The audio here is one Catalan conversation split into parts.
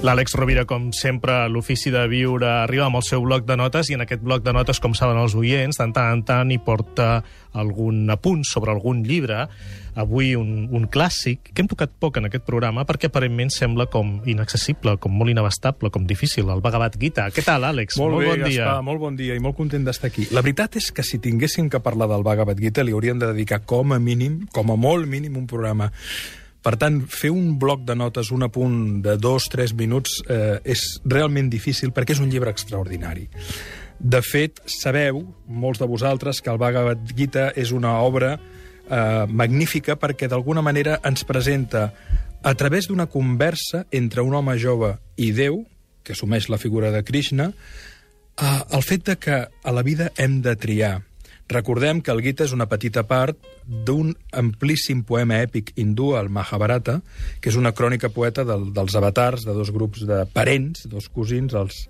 L'Àlex Rovira, com sempre, a l'ofici de viure, arriba amb el seu bloc de notes i en aquest bloc de notes, com saben els oients, de tant en tant hi porta algun apunt sobre algun llibre. Avui un, un clàssic que hem tocat poc en aquest programa perquè aparentment sembla com inaccessible, com molt inabastable, com difícil, el Bhagavad Gita. Què tal, Àlex? Molt, molt bé, bon dia. Gaspar, molt bon dia i molt content d'estar aquí. La veritat és que si tinguéssim que parlar del Bhagavad Gita li hauríem de dedicar com a mínim, com a molt mínim, un programa. Per tant, fer un bloc de notes, un apunt de dos, tres minuts, eh, és realment difícil perquè és un llibre extraordinari. De fet, sabeu, molts de vosaltres, que el Bhagavad Gita és una obra eh, magnífica perquè d'alguna manera ens presenta a través d'una conversa entre un home jove i Déu, que assumeix la figura de Krishna, eh, el fet de que a la vida hem de triar. Recordem que el Gita és una petita part d'un amplíssim poema èpic hindú, el Mahabharata, que és una crònica poeta del, dels avatars de dos grups de parents, dos cosins, els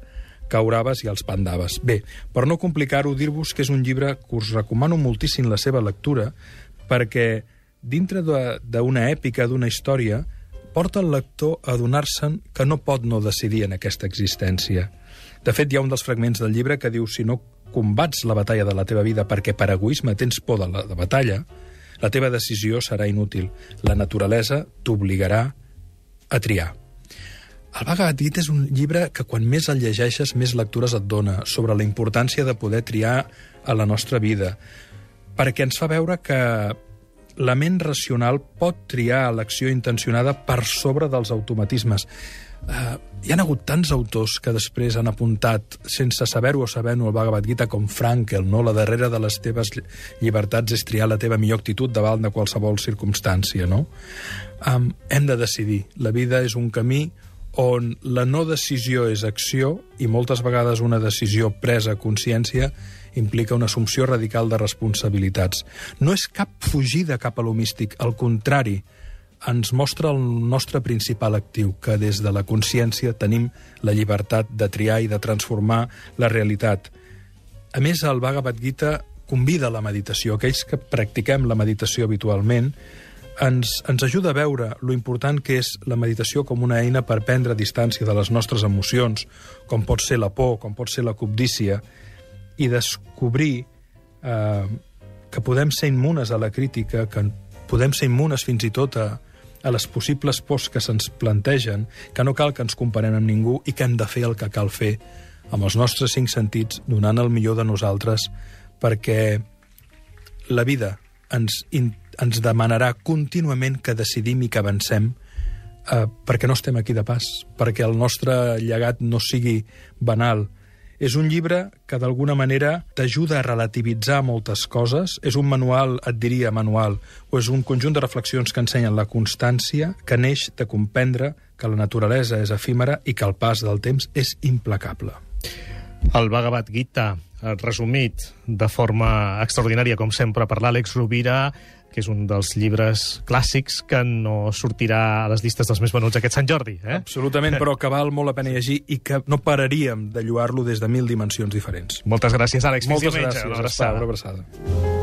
Kauraves i els Pandaves. Bé, per no complicar-ho, dir-vos que és un llibre que us recomano moltíssim la seva lectura, perquè dintre d'una èpica, d'una història, porta el lector a adonar-se'n que no pot no decidir en aquesta existència. De fet, hi ha un dels fragments del llibre que diu si no combats la batalla de la teva vida perquè per egoisme tens por de la de batalla, la teva decisió serà inútil. La naturalesa t'obligarà a triar. El Bhagavad Gita és un llibre que quan més el llegeixes, més lectures et dona sobre la importància de poder triar a la nostra vida, perquè ens fa veure que la ment racional pot triar l'acció intencionada per sobre dels automatismes. Uh, hi han hagut tants autors que després han apuntat, sense saber-ho o sabent-ho, el Bhagavad Gita, com Frankel, no? la darrera de les teves llibertats és triar la teva millor actitud davant de qualsevol circumstància. No? Um, hem de decidir. La vida és un camí on la no decisió és acció i moltes vegades una decisió presa a consciència implica una assumpció radical de responsabilitats. No és cap fugida cap a lo místic, al contrari, ens mostra el nostre principal actiu, que des de la consciència tenim la llibertat de triar i de transformar la realitat. A més, el Bhagavad Gita convida a la meditació. Aquells que practiquem la meditació habitualment ens, ens ajuda a veure lo important que és la meditació com una eina per prendre distància de les nostres emocions, com pot ser la por, com pot ser la cobdícia, i descobrir eh, que podem ser immunes a la crítica, que podem ser immunes fins i tot a, a les possibles pors que se'ns plantegen, que no cal que ens comparem amb ningú i que hem de fer el que cal fer amb els nostres cinc sentits, donant el millor de nosaltres, perquè la vida ens, ens demanarà contínuament que decidim i que avancem eh, perquè no estem aquí de pas, perquè el nostre llegat no sigui banal. És un llibre que d'alguna manera t'ajuda a relativitzar moltes coses, és un manual, et diria manual, o és un conjunt de reflexions que ensenyen la constància que neix de comprendre que la naturalesa és efímera i que el pas del temps és implacable. El Bhagavad Gita, resumit de forma extraordinària, com sempre, per l'Àlex Rovira, que és un dels llibres clàssics que no sortirà a les llistes dels més venuts aquest Sant Jordi. Eh? Absolutament, però que val molt la pena llegir i que no pararíem de lluar-lo des de mil dimensions diferents. Moltes gràcies, Àlex. Moltes gràcies. Una abraçada. Una abraçada.